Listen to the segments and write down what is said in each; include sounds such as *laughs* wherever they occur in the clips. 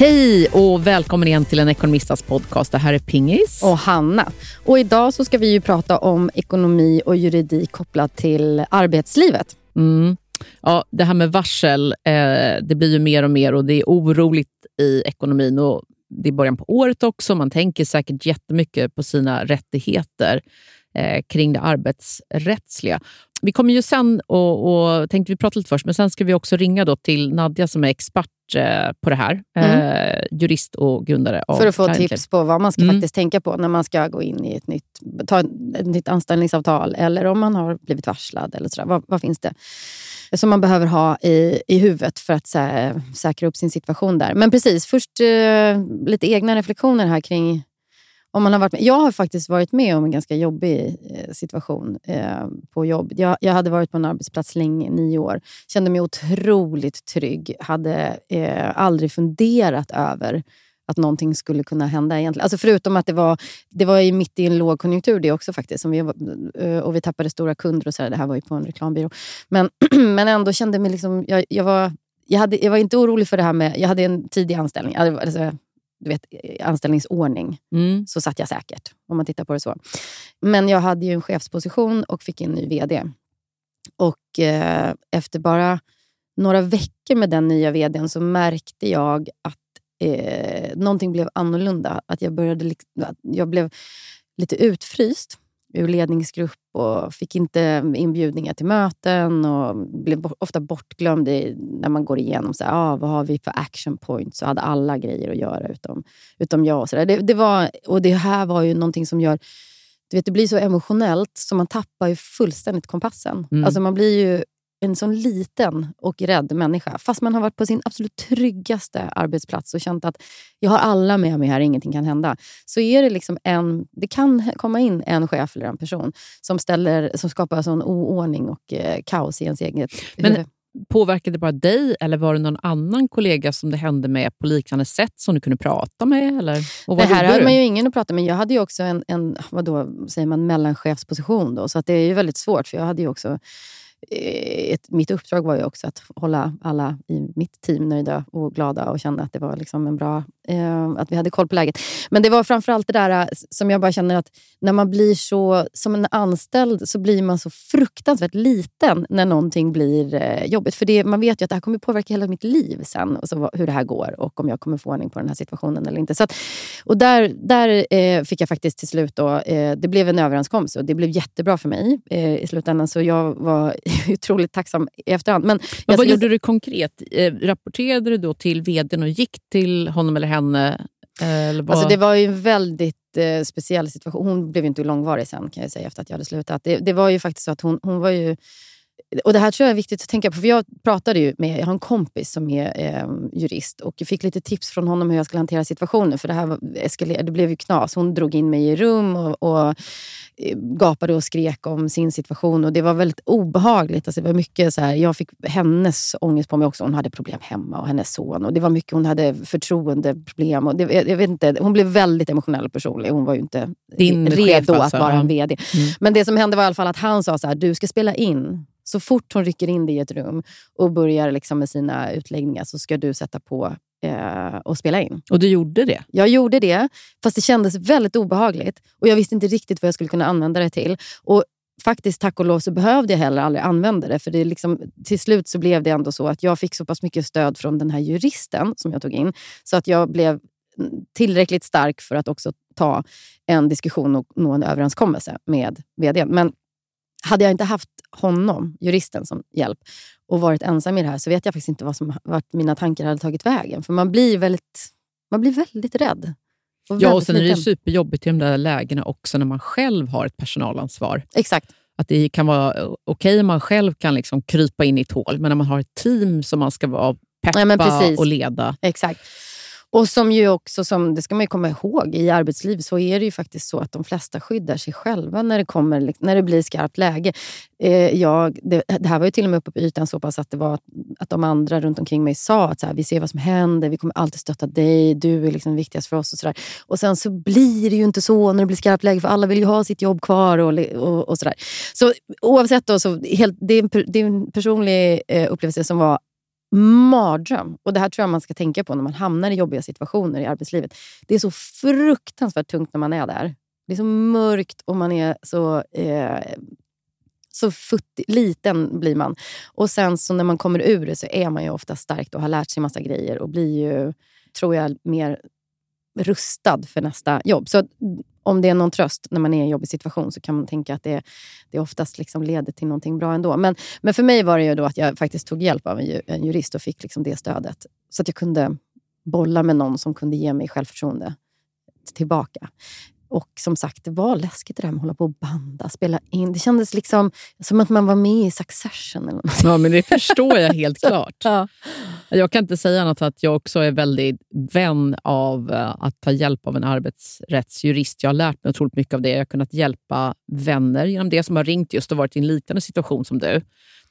Hej och välkommen igen till en ekonomistas podcast. Det här är Pingis. Och Hanna. Och idag så ska vi ju prata om ekonomi och juridik kopplat till arbetslivet. Mm. Ja, det här med varsel, eh, det blir ju mer och mer och det är oroligt i ekonomin. Och det är början på året också. Man tänker säkert jättemycket på sina rättigheter eh, kring det arbetsrättsliga. Vi kommer ju sen, och, och tänkte vi prata lite först, men sen ska vi också ringa då till Nadja som är expert på det här. Mm. Eh, jurist och grundare av För att få Kleinklin. tips på vad man ska mm. faktiskt tänka på när man ska gå in i ett nytt, ta ett nytt anställningsavtal eller om man har blivit varslad. Eller sådär. Vad, vad finns det som man behöver ha i, i huvudet för att sä, säkra upp sin situation där? Men precis, först eh, lite egna reflektioner här kring om man har varit med. Jag har faktiskt varit med om en ganska jobbig eh, situation eh, på jobb. Jag, jag, hade varit på en arbetsplats länge, nio år. Kände mig otroligt trygg. Hade eh, aldrig funderat över att någonting skulle kunna hända egentligen. Alltså förutom att det var, det var mitt i en lågkonjunktur det också faktiskt. Som vi, eh, och vi tappade stora kunder och så. Där. Det här var ju på en reklambyrå. Men, *clears throat* men ändå kände mig liksom... Jag, jag, var, jag, hade, jag var inte orolig för det här med... Jag hade en tidig anställning. Alltså, du vet, anställningsordning mm. så satt jag säkert, om man tittar på det så. Men jag hade ju en chefsposition och fick en ny VD. Och eh, efter bara några veckor med den nya VDn så märkte jag att eh, någonting blev annorlunda. Att jag, började, att jag blev lite utfryst ur ledningsgrupp och fick inte inbjudningar till möten och blev ofta bortglömd i, när man går igenom så här, ah, vad har vi för action points. Så hade alla grejer att göra utom, utom jag. Och så det, det, var, och det här var ju någonting som gör... Du vet, det blir så emotionellt så man tappar ju fullständigt kompassen. Mm. Alltså man blir ju en sån liten och rädd människa. Fast man har varit på sin absolut tryggaste arbetsplats och känt att jag har alla med mig här, ingenting kan hända. Så är det liksom en, det kan komma in en chef eller en person som, ställer, som skapar sån oordning och eh, kaos i ens eget Men huvud. Påverkade det bara dig eller var det någon annan kollega som det hände med på liknande sätt som du kunde prata med? Eller? Och det här hade man ju ingen att prata med. Jag hade ju också en, en vadå, säger man, mellanchefsposition. Då, så att det är ju väldigt svårt. för jag hade ju också Eh, ett, mitt uppdrag var ju också att hålla alla i mitt team nöjda och glada och känna att det var liksom en bra, eh, att vi hade koll på läget. Men det var framförallt det där eh, som jag bara känner att när man blir så, som en anställd så blir man så fruktansvärt liten när någonting blir eh, jobbigt. För det, man vet ju att det här kommer påverka hela mitt liv sen, och så, hur det här går och om jag kommer få ordning på den här situationen eller inte. Så att, och där, där eh, fick jag faktiskt till slut, då, eh, det blev en överenskommelse och det blev jättebra för mig eh, i slutändan. Så jag var *laughs* otroligt tacksam i efterhand. Men, Men vad gjorde du konkret? Eh, rapporterade du då till vdn och gick till honom eller henne? Eh, eller alltså det var ju en väldigt eh, speciell situation. Hon blev ju inte långvarig sen kan jag säga efter att jag hade slutat. Det, det var ju faktiskt så att hon, hon var ju och Det här tror jag är viktigt att tänka på. För Jag pratade ju med jag har en kompis som är eh, jurist och jag fick lite tips från honom hur jag skulle hantera situationen. För Det här var, det blev ju knas. Hon drog in mig i rum och, och eh, gapade och skrek om sin situation. och Det var väldigt obehagligt. Alltså det var mycket så här, jag fick hennes ångest på mig också. Hon hade problem hemma och hennes son. Och Det var mycket, hon hade förtroendeproblem. Och det, jag, vet inte, hon blev väldigt emotionell och personlig. Hon var ju inte Din redo att alltså. vara en VD. Mm. Men det som hände var i alla fall att han sa så här, du ska spela in så fort hon rycker in dig i ett rum och börjar liksom med sina utläggningar så ska du sätta på eh, och spela in. Och du gjorde det? Jag gjorde det, fast det kändes väldigt obehagligt. Och Jag visste inte riktigt vad jag skulle kunna använda det till. Och faktiskt, tack och lov, så behövde jag heller aldrig använda det. För det liksom, till slut så blev det ändå så att jag fick så pass mycket stöd från den här juristen som jag tog in, så att jag blev tillräckligt stark för att också ta en diskussion och nå en överenskommelse med vdn. Men hade jag inte haft honom, juristen, som hjälp och varit ensam i det här så vet jag faktiskt inte vad som, vart mina tankar hade tagit vägen. För man blir väldigt, man blir väldigt rädd. Och ja, och sen är det superjobbigt i de där lägena också när man själv har ett personalansvar. Exakt. Att det kan vara okej okay om man själv kan liksom krypa in i ett hål, men när man har ett team som man ska vara peppa ja, och leda. Exakt. Och som ju också, som, det ska man komma ihåg, i arbetslivet så är det ju faktiskt så att de flesta skyddar sig själva när det, kommer, liksom, när det blir skarpt läge. Eh, jag, det, det, här var ju till och med uppe på ytan så pass att, det var, att de andra runt omkring mig sa att så här, vi ser vad som händer, vi kommer alltid stötta dig, du är liksom viktigast för oss. Och, så där. och sen så blir det ju inte så när det blir skarpt läge, för alla vill ju ha sitt jobb kvar. och, och, och så, där. så oavsett, då, så helt, det, är en, det är en personlig eh, upplevelse som var mardröm. Och det här tror jag man ska tänka på när man hamnar i jobbiga situationer i arbetslivet. Det är så fruktansvärt tungt när man är där. Det är så mörkt och man är så... Eh, så futtig, liten blir man. Och sen så när man kommer ur det så är man ju ofta stark och har lärt sig massa grejer och blir ju, tror jag, mer rustad för nästa jobb. Så mm, om det är någon tröst när man är i en jobbig situation så kan man tänka att det, det oftast liksom leder till någonting bra ändå. Men, men för mig var det ju då att jag faktiskt tog hjälp av en, jurist och fick liksom det stödet. Så att jag kunde bolla med någon som kunde ge mig självförtroende tillbaka. Och som sagt, det var läskigt det där med att hålla på och banda, spela in. Det kändes liksom som att man var med i Succession. Eller något. Ja, men det förstår jag *laughs* helt klart. Ja. Jag kan inte säga annat att jag också är väldigt vän av eh, att ta hjälp av en arbetsrättsjurist. Jag har lärt mig otroligt mycket av det. Jag har kunnat hjälpa vänner genom det som har ringt just och varit i en liknande situation som du.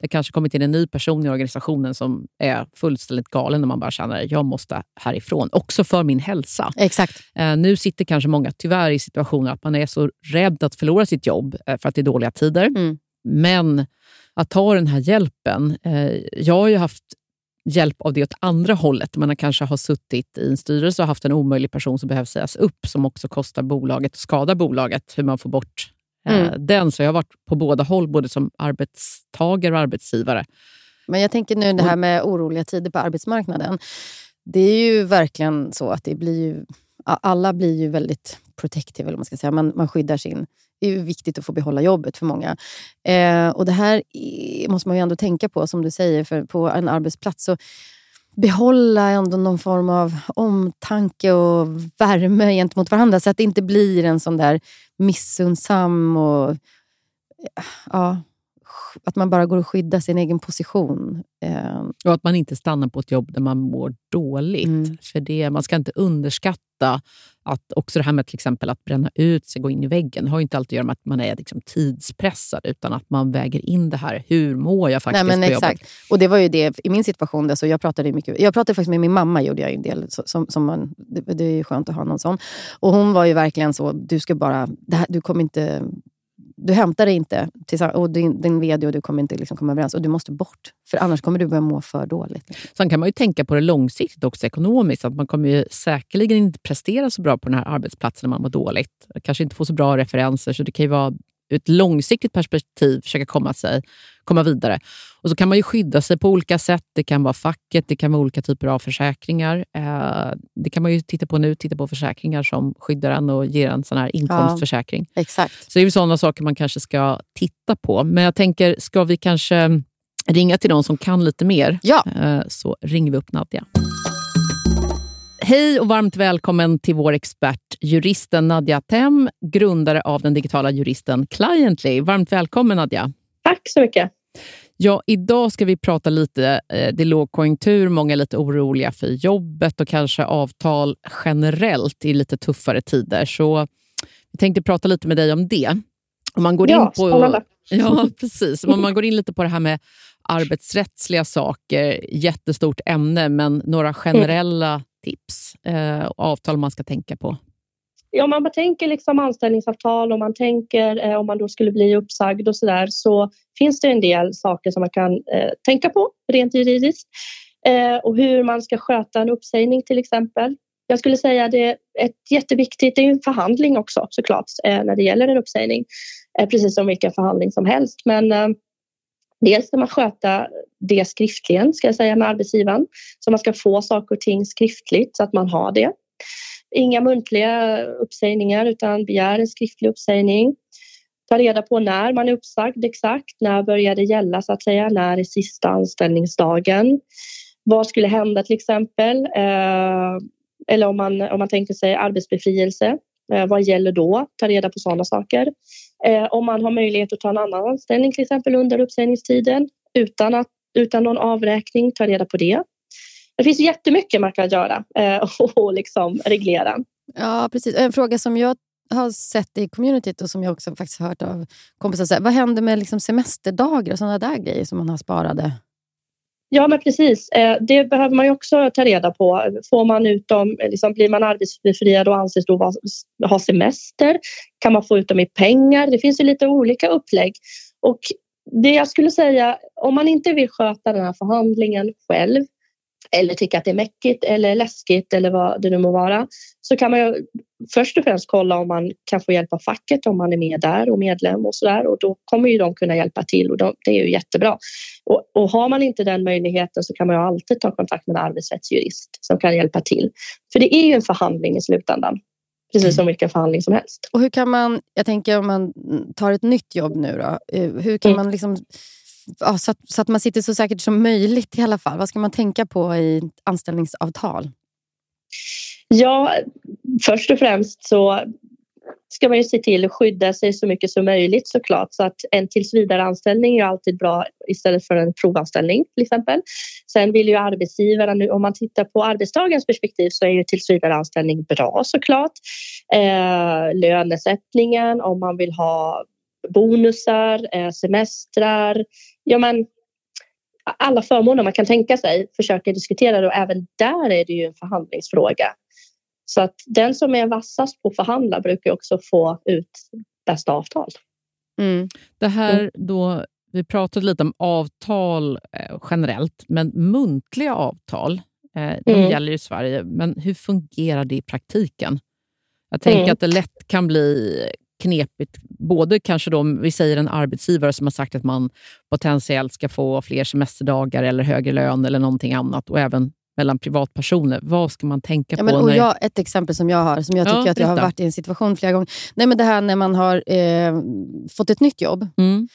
Det kanske kommit in en ny person i organisationen som är fullständigt galen när man bara känner att jag måste härifrån. Också för min hälsa. Exakt. Eh, nu sitter kanske många tyvärr i situationer att man är så rädd att förlora sitt jobb eh, för att det är dåliga tider. Mm. Men att ta den här hjälpen. Eh, jag har ju haft hjälp av det åt andra hållet. Man kanske har suttit i en styrelse och haft en omöjlig person som behöver sägas upp som också kostar bolaget och skadar bolaget. Hur man får bort mm. den. Så jag har varit på båda håll, både som arbetstagare och arbetsgivare. Men jag tänker nu det här med oroliga tider på arbetsmarknaden. Det är ju verkligen så att det blir ju, alla blir ju väldigt protective, eller man ska säga. Man, man skyddar sin... Det är viktigt att få behålla jobbet för många. Eh, och Det här måste man ju ändå tänka på, som du säger, för på en arbetsplats så behålla ändå någon form av omtanke och värme gentemot varandra så att det inte blir en sån där missundsam och ja, att man bara går och skyddar sin egen position. Eh, och att man inte stannar på ett jobb där man mår dåligt. Mm. För det, Man ska inte underskatta att också det här med till exempel att bränna ut sig, gå in i väggen, har inte alltid att göra med att man är liksom tidspressad, utan att man väger in det här. Hur mår jag faktiskt Nej, men på exakt. jobbet? Och det var ju det i min situation. Där, så jag pratade mycket. Jag pratade faktiskt med min mamma, gjorde jag en del. Som, som man, det, det är skönt att ha någon sån. Och hon var ju verkligen så, du ska bara, här, du kommer inte du hämtar dig inte, och din, din vd och du kommer inte liksom komma överens och du måste bort. För annars kommer du börja må för dåligt. Sen kan man ju tänka på det långsiktigt också ekonomiskt. Att man kommer ju säkerligen inte prestera så bra på den här arbetsplatsen när man mår dåligt. Kanske inte få så bra referenser. Så det kan ju vara ett långsiktigt perspektiv försöka komma, sig, komma vidare. Och så kan man ju skydda sig på olika sätt. Det kan vara facket, det kan vara olika typer av försäkringar. Eh, det kan man ju titta på nu, titta på försäkringar som skyddar en och ger en sån här inkomstförsäkring. Ja, exakt. Så det är sådana saker man kanske ska titta på. Men jag tänker, ska vi kanske ringa till någon som kan lite mer? Ja. Eh, så ringer vi upp Nadja. Hej och varmt välkommen till vår expert, juristen Nadja Tem, grundare av den digitala juristen Cliently. Varmt välkommen Nadja. Tack så mycket. Ja, idag ska vi prata lite, eh, det är lågkonjunktur, många är lite oroliga för jobbet och kanske avtal generellt i lite tuffare tider. Så vi tänkte prata lite med dig om det. Om man går ja, in på, spännande. Ja, precis. Om man går in lite på det här med arbetsrättsliga saker, jättestort ämne, men några generella tips eh, och avtal man ska tänka på? Ja, om man tänker liksom anställningsavtal, och man tänker eh, om man då skulle bli uppsagd och så där, så finns det en del saker som man kan eh, tänka på rent juridiskt. Eh, och hur man ska sköta en uppsägning till exempel. Jag skulle säga det är ett jätteviktigt, det är en förhandling också såklart eh, när det gäller en uppsägning. Eh, precis som vilken förhandling som helst. Men eh, Dels ska man sköta det skriftligen ska jag säga med arbetsgivaren. Så man ska få saker och ting skriftligt så att man har det. Inga muntliga uppsägningar utan begär en skriftlig uppsägning. Ta reda på när man är uppsagd exakt. När börjar det gälla så att säga? När är sista anställningsdagen? Vad skulle hända till exempel? Eh, eller om man, om man tänker sig arbetsbefrielse. Eh, vad gäller då? Ta reda på sådana saker. Eh, om man har möjlighet att ta en annan anställning till exempel under uppsägningstiden utan, att, utan någon avräkning, ta reda på det. Det finns jättemycket man kan göra eh, *laughs* och liksom reglera. Ja, precis. En fråga som jag har sett i communityt och som jag också faktiskt hört av kompisar. Vad händer med liksom semesterdagar och sådana där grejer som man har sparade? Ja, men precis. Eh, det behöver man ju också ta reda på. Får man ut dem, eh, liksom, blir man arbetsbefriad och anses då ha semester? Kan man få ut dem i pengar? Det finns ju lite olika upplägg. Och det jag skulle säga, om man inte vill sköta den här förhandlingen själv eller tycker att det är mäckigt eller läskigt eller vad det nu må vara så kan man ju först och främst kolla om man kan få hjälp av facket om man är med där och medlem och så där och då kommer ju de kunna hjälpa till och de, det är ju jättebra. Och, och, har man inte den möjligheten så kan man ju alltid ta kontakt med en arbetsrättsjurist som kan hjälpa till. För det är ju en förhandling i slutändan. Precis som vilken förhandling som helst. Och hur kan man, jag tänker om man tar ett nytt jobb nu då, eh, hur kan mm. man liksom ja, så, att, så, att, man sitter så säkert som möjligt i alla fall. Vad ska man tänka på i anställningsavtal? Ja, först och främst så ska man ju se till att skydda sig så mycket som möjligt såklart. Så att en tillsvidareanställning är alltid bra istället för en provanställning till exempel. Sen vill ju arbetsgivaren, nu, om man tittar på arbetstagarens perspektiv så är ju tillsvidareanställning bra såklart. Eh, lönesättningen om man vill ha bonusar, eh, semestrar, ja men alla förmåner man kan tänka sig försöka diskutera det och även där är det ju en förhandlingsfråga. Så att den som är vassast på att förhandla brukar också få ut bästa avtal. Mm. Det här då, vi pratade lite om avtal eh, generellt, men muntliga avtal, eh, de mm. gäller i Sverige, men hur fungerar det i praktiken? Jag tänker mm. att det lätt kan bli knepigt. Både kanske då, vi säger en arbetsgivare som har sagt att man potentiellt ska få fler semesterdagar eller högre lön eller någonting annat och även mellan privatpersoner. Vad ska man tänka ja, på? Men, och jag, ett exempel som jag har, som jag tycker ja, att jag har varit i en situation flera gånger. Nej, men det här när man har eh, fått ett nytt jobb mm.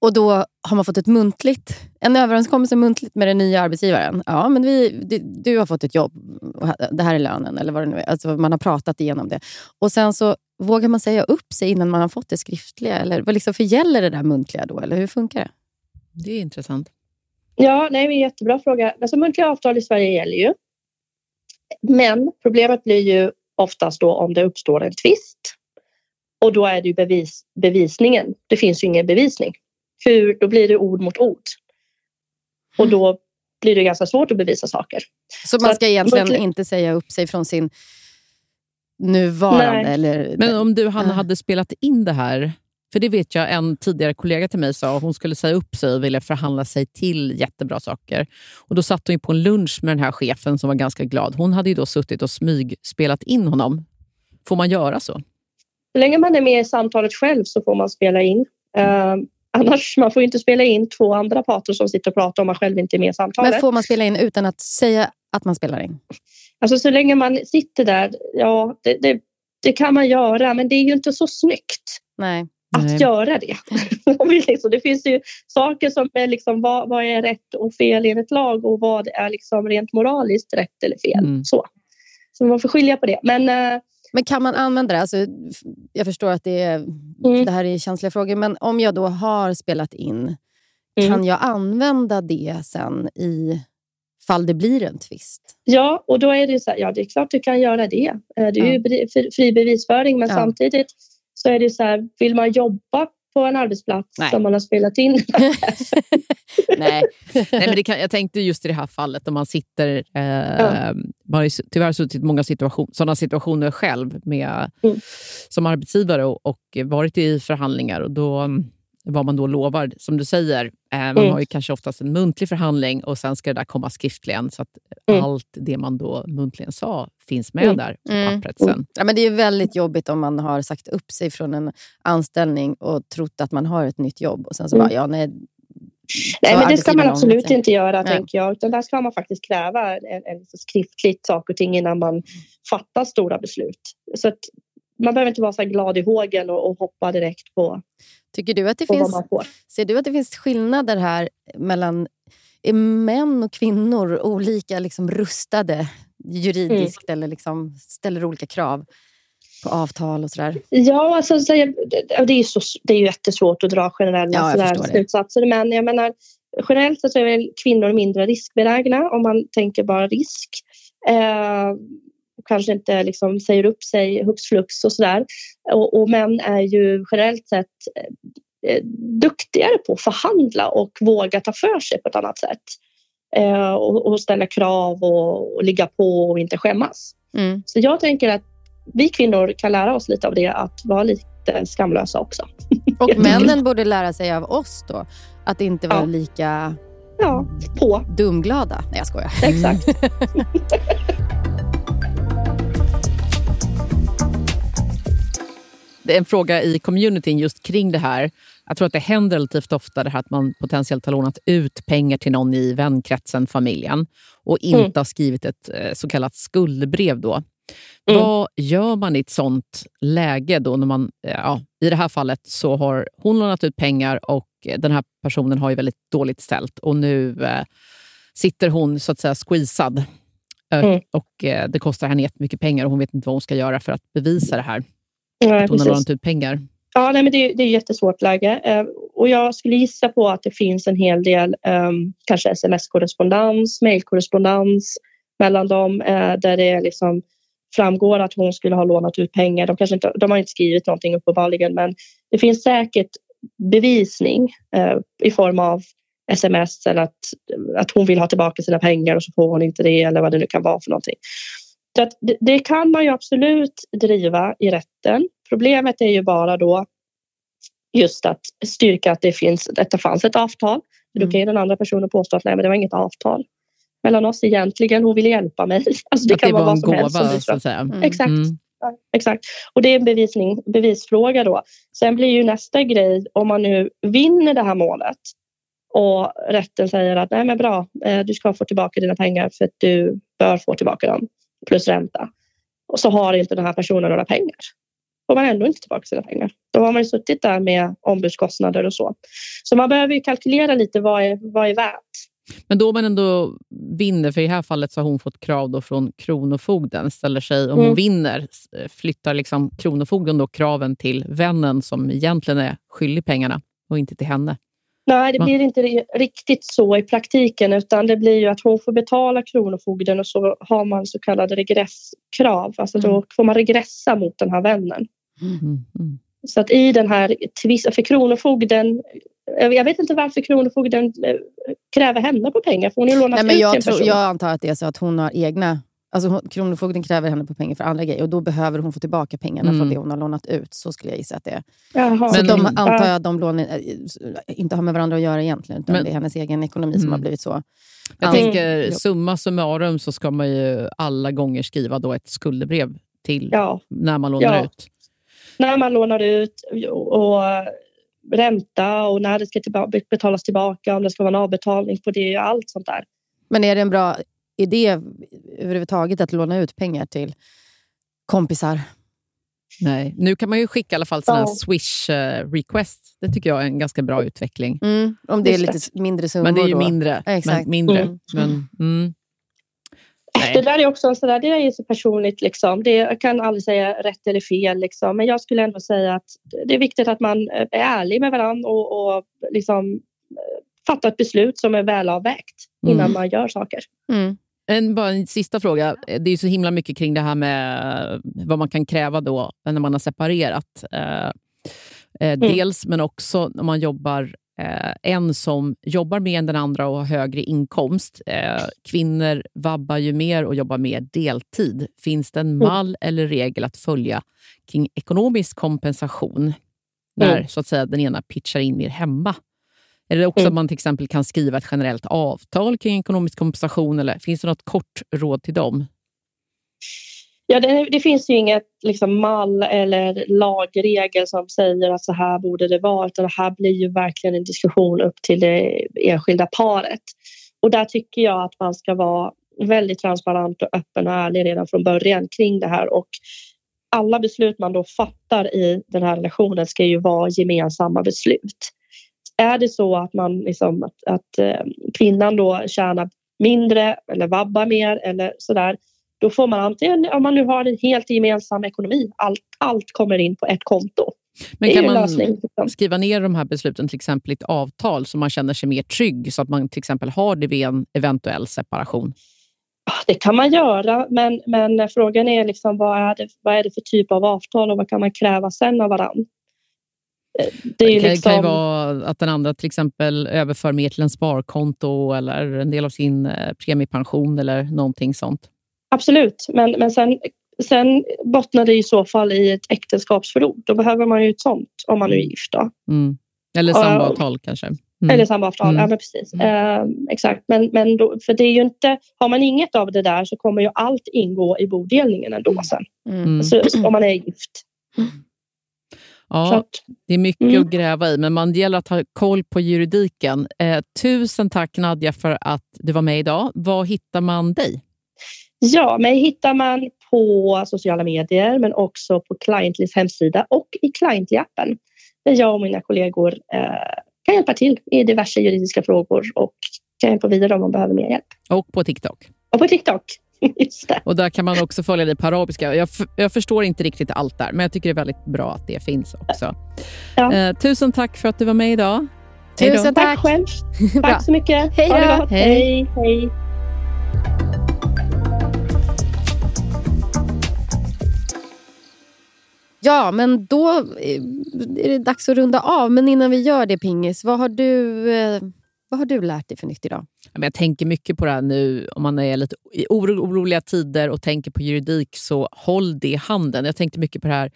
och då har man fått ett muntligt, en överenskommelse muntligt med den nya arbetsgivaren. Ja, men vi, du, du har fått ett jobb, det här är lönen eller vad det nu är. Alltså, man har pratat igenom det. Och sen så vågar man säga upp sig innan man har fått det skriftliga? Eller vad liksom, för gäller det där muntliga då, eller hur funkar det? Det är intressant. Ja, nej, det är en jättebra fråga. Alltså, muntliga avtal i Sverige gäller ju. Men problemet blir ju oftast då om det uppstår en tvist. Och då är det ju bevis, bevisningen. Det finns ju ingen bevisning. Hur, då blir det ord mot ord. Och då blir det ganska svårt att bevisa saker. Så man ska att, egentligen inte säga upp sig från sin nuvarande? Eller, Men om du Hanna, hade spelat in det här för det vet jag en tidigare kollega till mig sa, hon skulle säga upp sig och ville förhandla sig till jättebra saker. Och Då satt hon på en lunch med den här chefen som var ganska glad. Hon hade ju då suttit och smygspelat in honom. Får man göra så? Så länge man är med i samtalet själv så får man spela in. Uh, annars man får inte spela in två andra parter som sitter och pratar om man själv inte är med i samtalet. Men får man spela in utan att säga att man spelar in? Alltså så länge man sitter där, ja det, det, det kan man göra men det är ju inte så snyggt. Nej att Nej. göra det. *laughs* Det finns ju saker som är liksom, vad, vad, är rätt och fel enligt lag och vad är liksom rent moraliskt rätt eller fel. Mm. Så. så man får skilja på det. Men, äh, men kan man använda det? Alltså, jag förstår att det, är, mm. det här är känsliga frågor, men om jag då har spelat in, mm. kan jag använda det sen i fall det blir en tvist? Ja, och då är det så här, ja det är klart du kan göra det. Eh, det är ja. ju fri bevisföring, men ja. samtidigt så är det så här, vill man jobba på en arbetsplats Nej. som man har spelat in. *laughs* *laughs* Nej. Nej, men det kan, jag tänkte just i det här fallet om man sitter... Eh, ja. Man har ju tyvärr suttit i många situation, sådana situationer själv med, mm. som arbetsgivare och, och, varit i förhandlingar. och då vad man då lovar. Som du säger, eh, man mm. har ju kanske oftast en muntlig förhandling och sen ska det där komma skriftligen. Så att mm. allt det man då muntligen sa finns med mm. där på mm. pappret sen. Ja, men det är väldigt jobbigt om man har sagt upp sig från en anställning och trott att man har ett nytt jobb och sen så bara, mm. ja nej, Nej, men det ska man absolut inte göra, Nej. tänker jag. Utan där ska man faktiskt kräva en, en skriftligt saker och ting innan man fattar stora beslut. Så att man behöver inte vara så glad i hågen och, och hoppa direkt på Tycker du att det finns, ser du att det finns skillnader här mellan är män och kvinnor olika liksom rustade juridiskt mm. eller liksom ställer olika krav på avtal och sådär? Ja, alltså, det, är så, det är ju jättesvårt att dra generella ja, slutsatser. Men jag menar, generellt så är väl kvinnor mindre riskbenägna om man tänker bara risk. Eh, kanske inte liksom säger upp sig hux flux och sådär. Och, och män är ju generellt sett eh, duktigare på att förhandla och våga ta för sig på ett annat sätt. Eh, och, och, ställa krav och, och, ligga på och inte skämmas. Mm. Så jag tänker att vi kvinnor kan lära oss lite av det, att vara lite skamlösa också. Och *laughs* männen borde lära sig av oss då Att inte vara ja. lika ja, på. dumglada. Nej, jag skojar. Exakt. *laughs* en fråga i communityn just kring det här. Jag tror att det händer relativt ofta det här att man potentiellt har lånat ut pengar till någon i vänkretsen, familjen och inte mm. har skrivit ett eh, så kallat skuldbrev. Då. Mm. Vad gör man i ett sånt läge? då när man, eh, ja, I det här fallet så har hon lånat ut pengar och den här personen har ju väldigt dåligt ställt och nu eh, sitter hon så att säga squeezad. Mm. Och eh, Det kostar henne jättemycket pengar och hon vet inte vad hon ska göra för att bevisa det här. Ja, att hon har lånat ut pengar. Ja, nej, men det, det är ett jättesvårt läge. Eh, och jag skulle gissa på att det finns en hel del um, kanske sms-korrespondens, mejlkorrespondens mellan dem eh, där det liksom framgår att hon skulle ha lånat ut pengar. De, kanske inte, de har inte skrivit någonting uppenbarligen men det finns säkert bevisning eh, i form av sms eller att, att hon vill ha tillbaka sina pengar och så får hon inte det eller vad det nu kan vara för någonting. Så det, det, kan man ju absolut driva i rätten. Problemet är ju bara då just att styrka att det finns, att det fanns ett avtal. Mm. Då kan ju den andra personen påstå att nej, men det var inget avtal mellan oss egentligen. Hon ville hjälpa mig. *laughs* Alltså det att kan det vara vad som gåva, helst. Så att säga. Mm. Exakt. Mm. Ja, exakt. Och det är en bevisning, bevisfråga då. Sen blir ju nästa grej, om man nu vinner det här målet och rätten säger att nej men bra, eh, du ska få tillbaka dina pengar för att du bör få tillbaka dem plus ränta. Och så har inte den här personen några pengar. Får man ändå inte tillbaka sina pengar. Då har man ju suttit där med ombudskostnader och så. Så man behöver ju kalkylera lite vad är, vad är värt. Men då man ändå vinner, för i det här fallet så har hon fått krav då från Kronofogden. Ställer sig, om mm. hon vinner, flyttar liksom Kronofogden då kraven till vännen som egentligen är skyldig pengarna och inte till henne. Nej, det blir inte riktigt så i praktiken utan det blir ju att hon får betala Kronofogden och så har man så kallade regresskrav. Alltså då mm. får man regressa mot den här vännen. Mm. Mm. Så att i den här tvisten, för Kronofogden jag vet inte varför Kronofogden eh, kräver henne på pengar. För hon är lånat Nej, men jag, tror, jag antar att det är så att hon har egna Alltså Kronofogden kräver henne på pengar för andra grejer och då behöver hon få tillbaka pengarna mm. från det hon har lånat ut. Så skulle jag gissa att det är. Jaha. Så men, de antar jag att de lånen eh, inte har med varandra att göra egentligen, utan men, det är hennes egen ekonomi mm. som har mm. blivit så. Jag mm. tänker summa summarum så ska man ju alla gånger skriva då ett skuldebrev till ja. när man lånar ja. ut. När man lånar ut och ränta och när det ska betalas tillbaka, om det ska vara en avbetalning på det, allt sånt där. Men är det en bra idé överhuvudtaget att låna ut pengar till kompisar? Nej, nu kan man ju skicka i alla fall sina ja. Swish-request. Det tycker jag är en ganska bra utveckling. Mm, om det är lite mindre summor. Men det är ju mindre. Exakt. Men, mindre. Mm. Men, mm. Det där är också så där, det är så personligt. Liksom. Det, jag kan aldrig säga rätt eller fel. Liksom. Men jag skulle ändå säga att det är viktigt att man är ärlig med varandra och, och liksom, eh, fattar ett beslut som är välavvägt innan mm. man gör saker. Mm. En, bara en sista fråga. Det är så himla mycket kring det här med vad man kan kräva då när man har separerat. Eh, eh mm. Dels, men också när man jobbar eh, en som jobbar mer än den andra och har högre inkomst. Eh, kvinnor vabbar ju mer och jobbar mer deltid. Finns det en mm. mall eller regel att följa kring ekonomisk kompensation när mm. så att säga, den ena pitchar in mer hemma? Är det också mm. att man till exempel kan skriva ett generellt avtal kring ekonomisk kompensation? Eller finns det något kort råd till dem? Ja, det, det, finns ju inget liksom, mall eller lagregel som säger att så här borde det vara utan det här blir ju verkligen en diskussion upp till det enskilda paret. Och där tycker jag att man ska vara väldigt transparent och öppen och ärlig redan från början kring det här och alla beslut man då fattar i den här relationen ska ju vara gemensamma beslut. Är det så att man liksom att, att eh, kvinnan då tjänar mindre eller vabbar mer eller sådär då får man antingen, om man nu har en helt gemensam ekonomi, allt, allt kommer in på ett konto. Men kan man lösning, liksom. skriva ner de här besluten till exempel i ett avtal så man känner sig mer trygg så att man till exempel har det vid en eventuell separation? Det kan man göra, men, men frågan är liksom vad är, det, vad är det för typ av avtal och vad kan man kräva sen av varandra? Eh, det, det kan, liksom... kan ju vara att den andra till exempel överför mer till en sparkonto eller en del av sin eh, premiepension eller någonting sånt. Absolut, men, men sen, sen bottnar det i så fall i ett äktenskapsförord. Då behöver man ju ett sånt om man är gift. Då. Mm. Eller samboavtal uh, kanske. Mm. Eller samma avtal, mm. ja men precis. Uh, exakt, men, men då, för det är ju inte, har man inget av det där så kommer ju allt ingå i bodelningen ändå mm. sen. Mm. Så, om man är gift. Ja, det är mycket mm. att gräva i, men man gäller att ha koll på juridiken. Eh, tusen tack Nadja för att du var med idag. Var hittar man dig? Ja, mig hittar man på sociala medier men också på Clientlys hemsida och i Cliently-appen där jag och mina kollegor eh, kan hjälpa till i diverse juridiska frågor och kan hjälpa vidare om man behöver mer hjälp. Och på TikTok? Och på TikTok. *laughs* Och där kan man också följa dig på arabiska. Jag, jag, förstår inte riktigt allt där, men jag tycker det är väldigt bra att det finns också. Ja. Eh, tusen tack för att du var med idag. Tusen tack. Tack själv. *laughs* tack så mycket. Hej då. Hej. Hej. Ja, men då är det dags att runda av. Men innan vi gör det, Pingis, vad har du, eh, vad har du lärt dig för nytt idag? Jag tänker mycket på det här nu, om man är lite i oroliga tider och tänker på juridik, så håll det i handen. Jag tänkte mycket på det här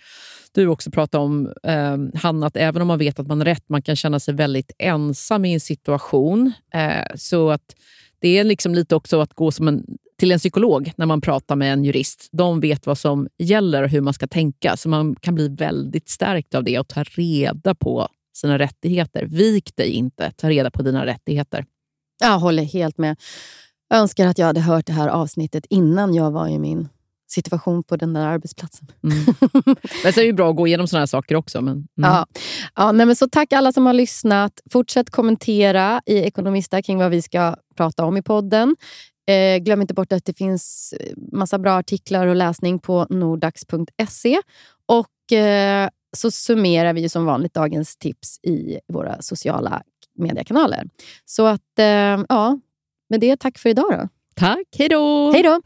du också pratade om, eh, Hanna, att även om man vet att man har rätt, man kan känna sig väldigt ensam i en situation. Eh, så att det är liksom lite också att gå som en, till en psykolog när man pratar med en jurist. De vet vad som gäller och hur man ska tänka, så man kan bli väldigt stärkt av det och ta reda på sina rättigheter. Vik dig inte, ta reda på dina rättigheter. Jag håller helt med. Jag önskar att jag hade hört det här avsnittet innan jag var i min situation på den där arbetsplatsen. Mm. *laughs* det är ju bra att gå igenom såna här saker också. Men, mm. ja. Ja, nej, men så tack alla som har lyssnat. Fortsätt kommentera i Ekonomista kring vad vi ska prata om i podden. Eh, glöm inte bort att det finns massa bra artiklar och läsning på nordax.se. Och eh, så summerar vi som vanligt dagens tips i våra sociala mediekanaler. Så att, eh, ja, med det tack för idag då. Tack, hej då! Hej då!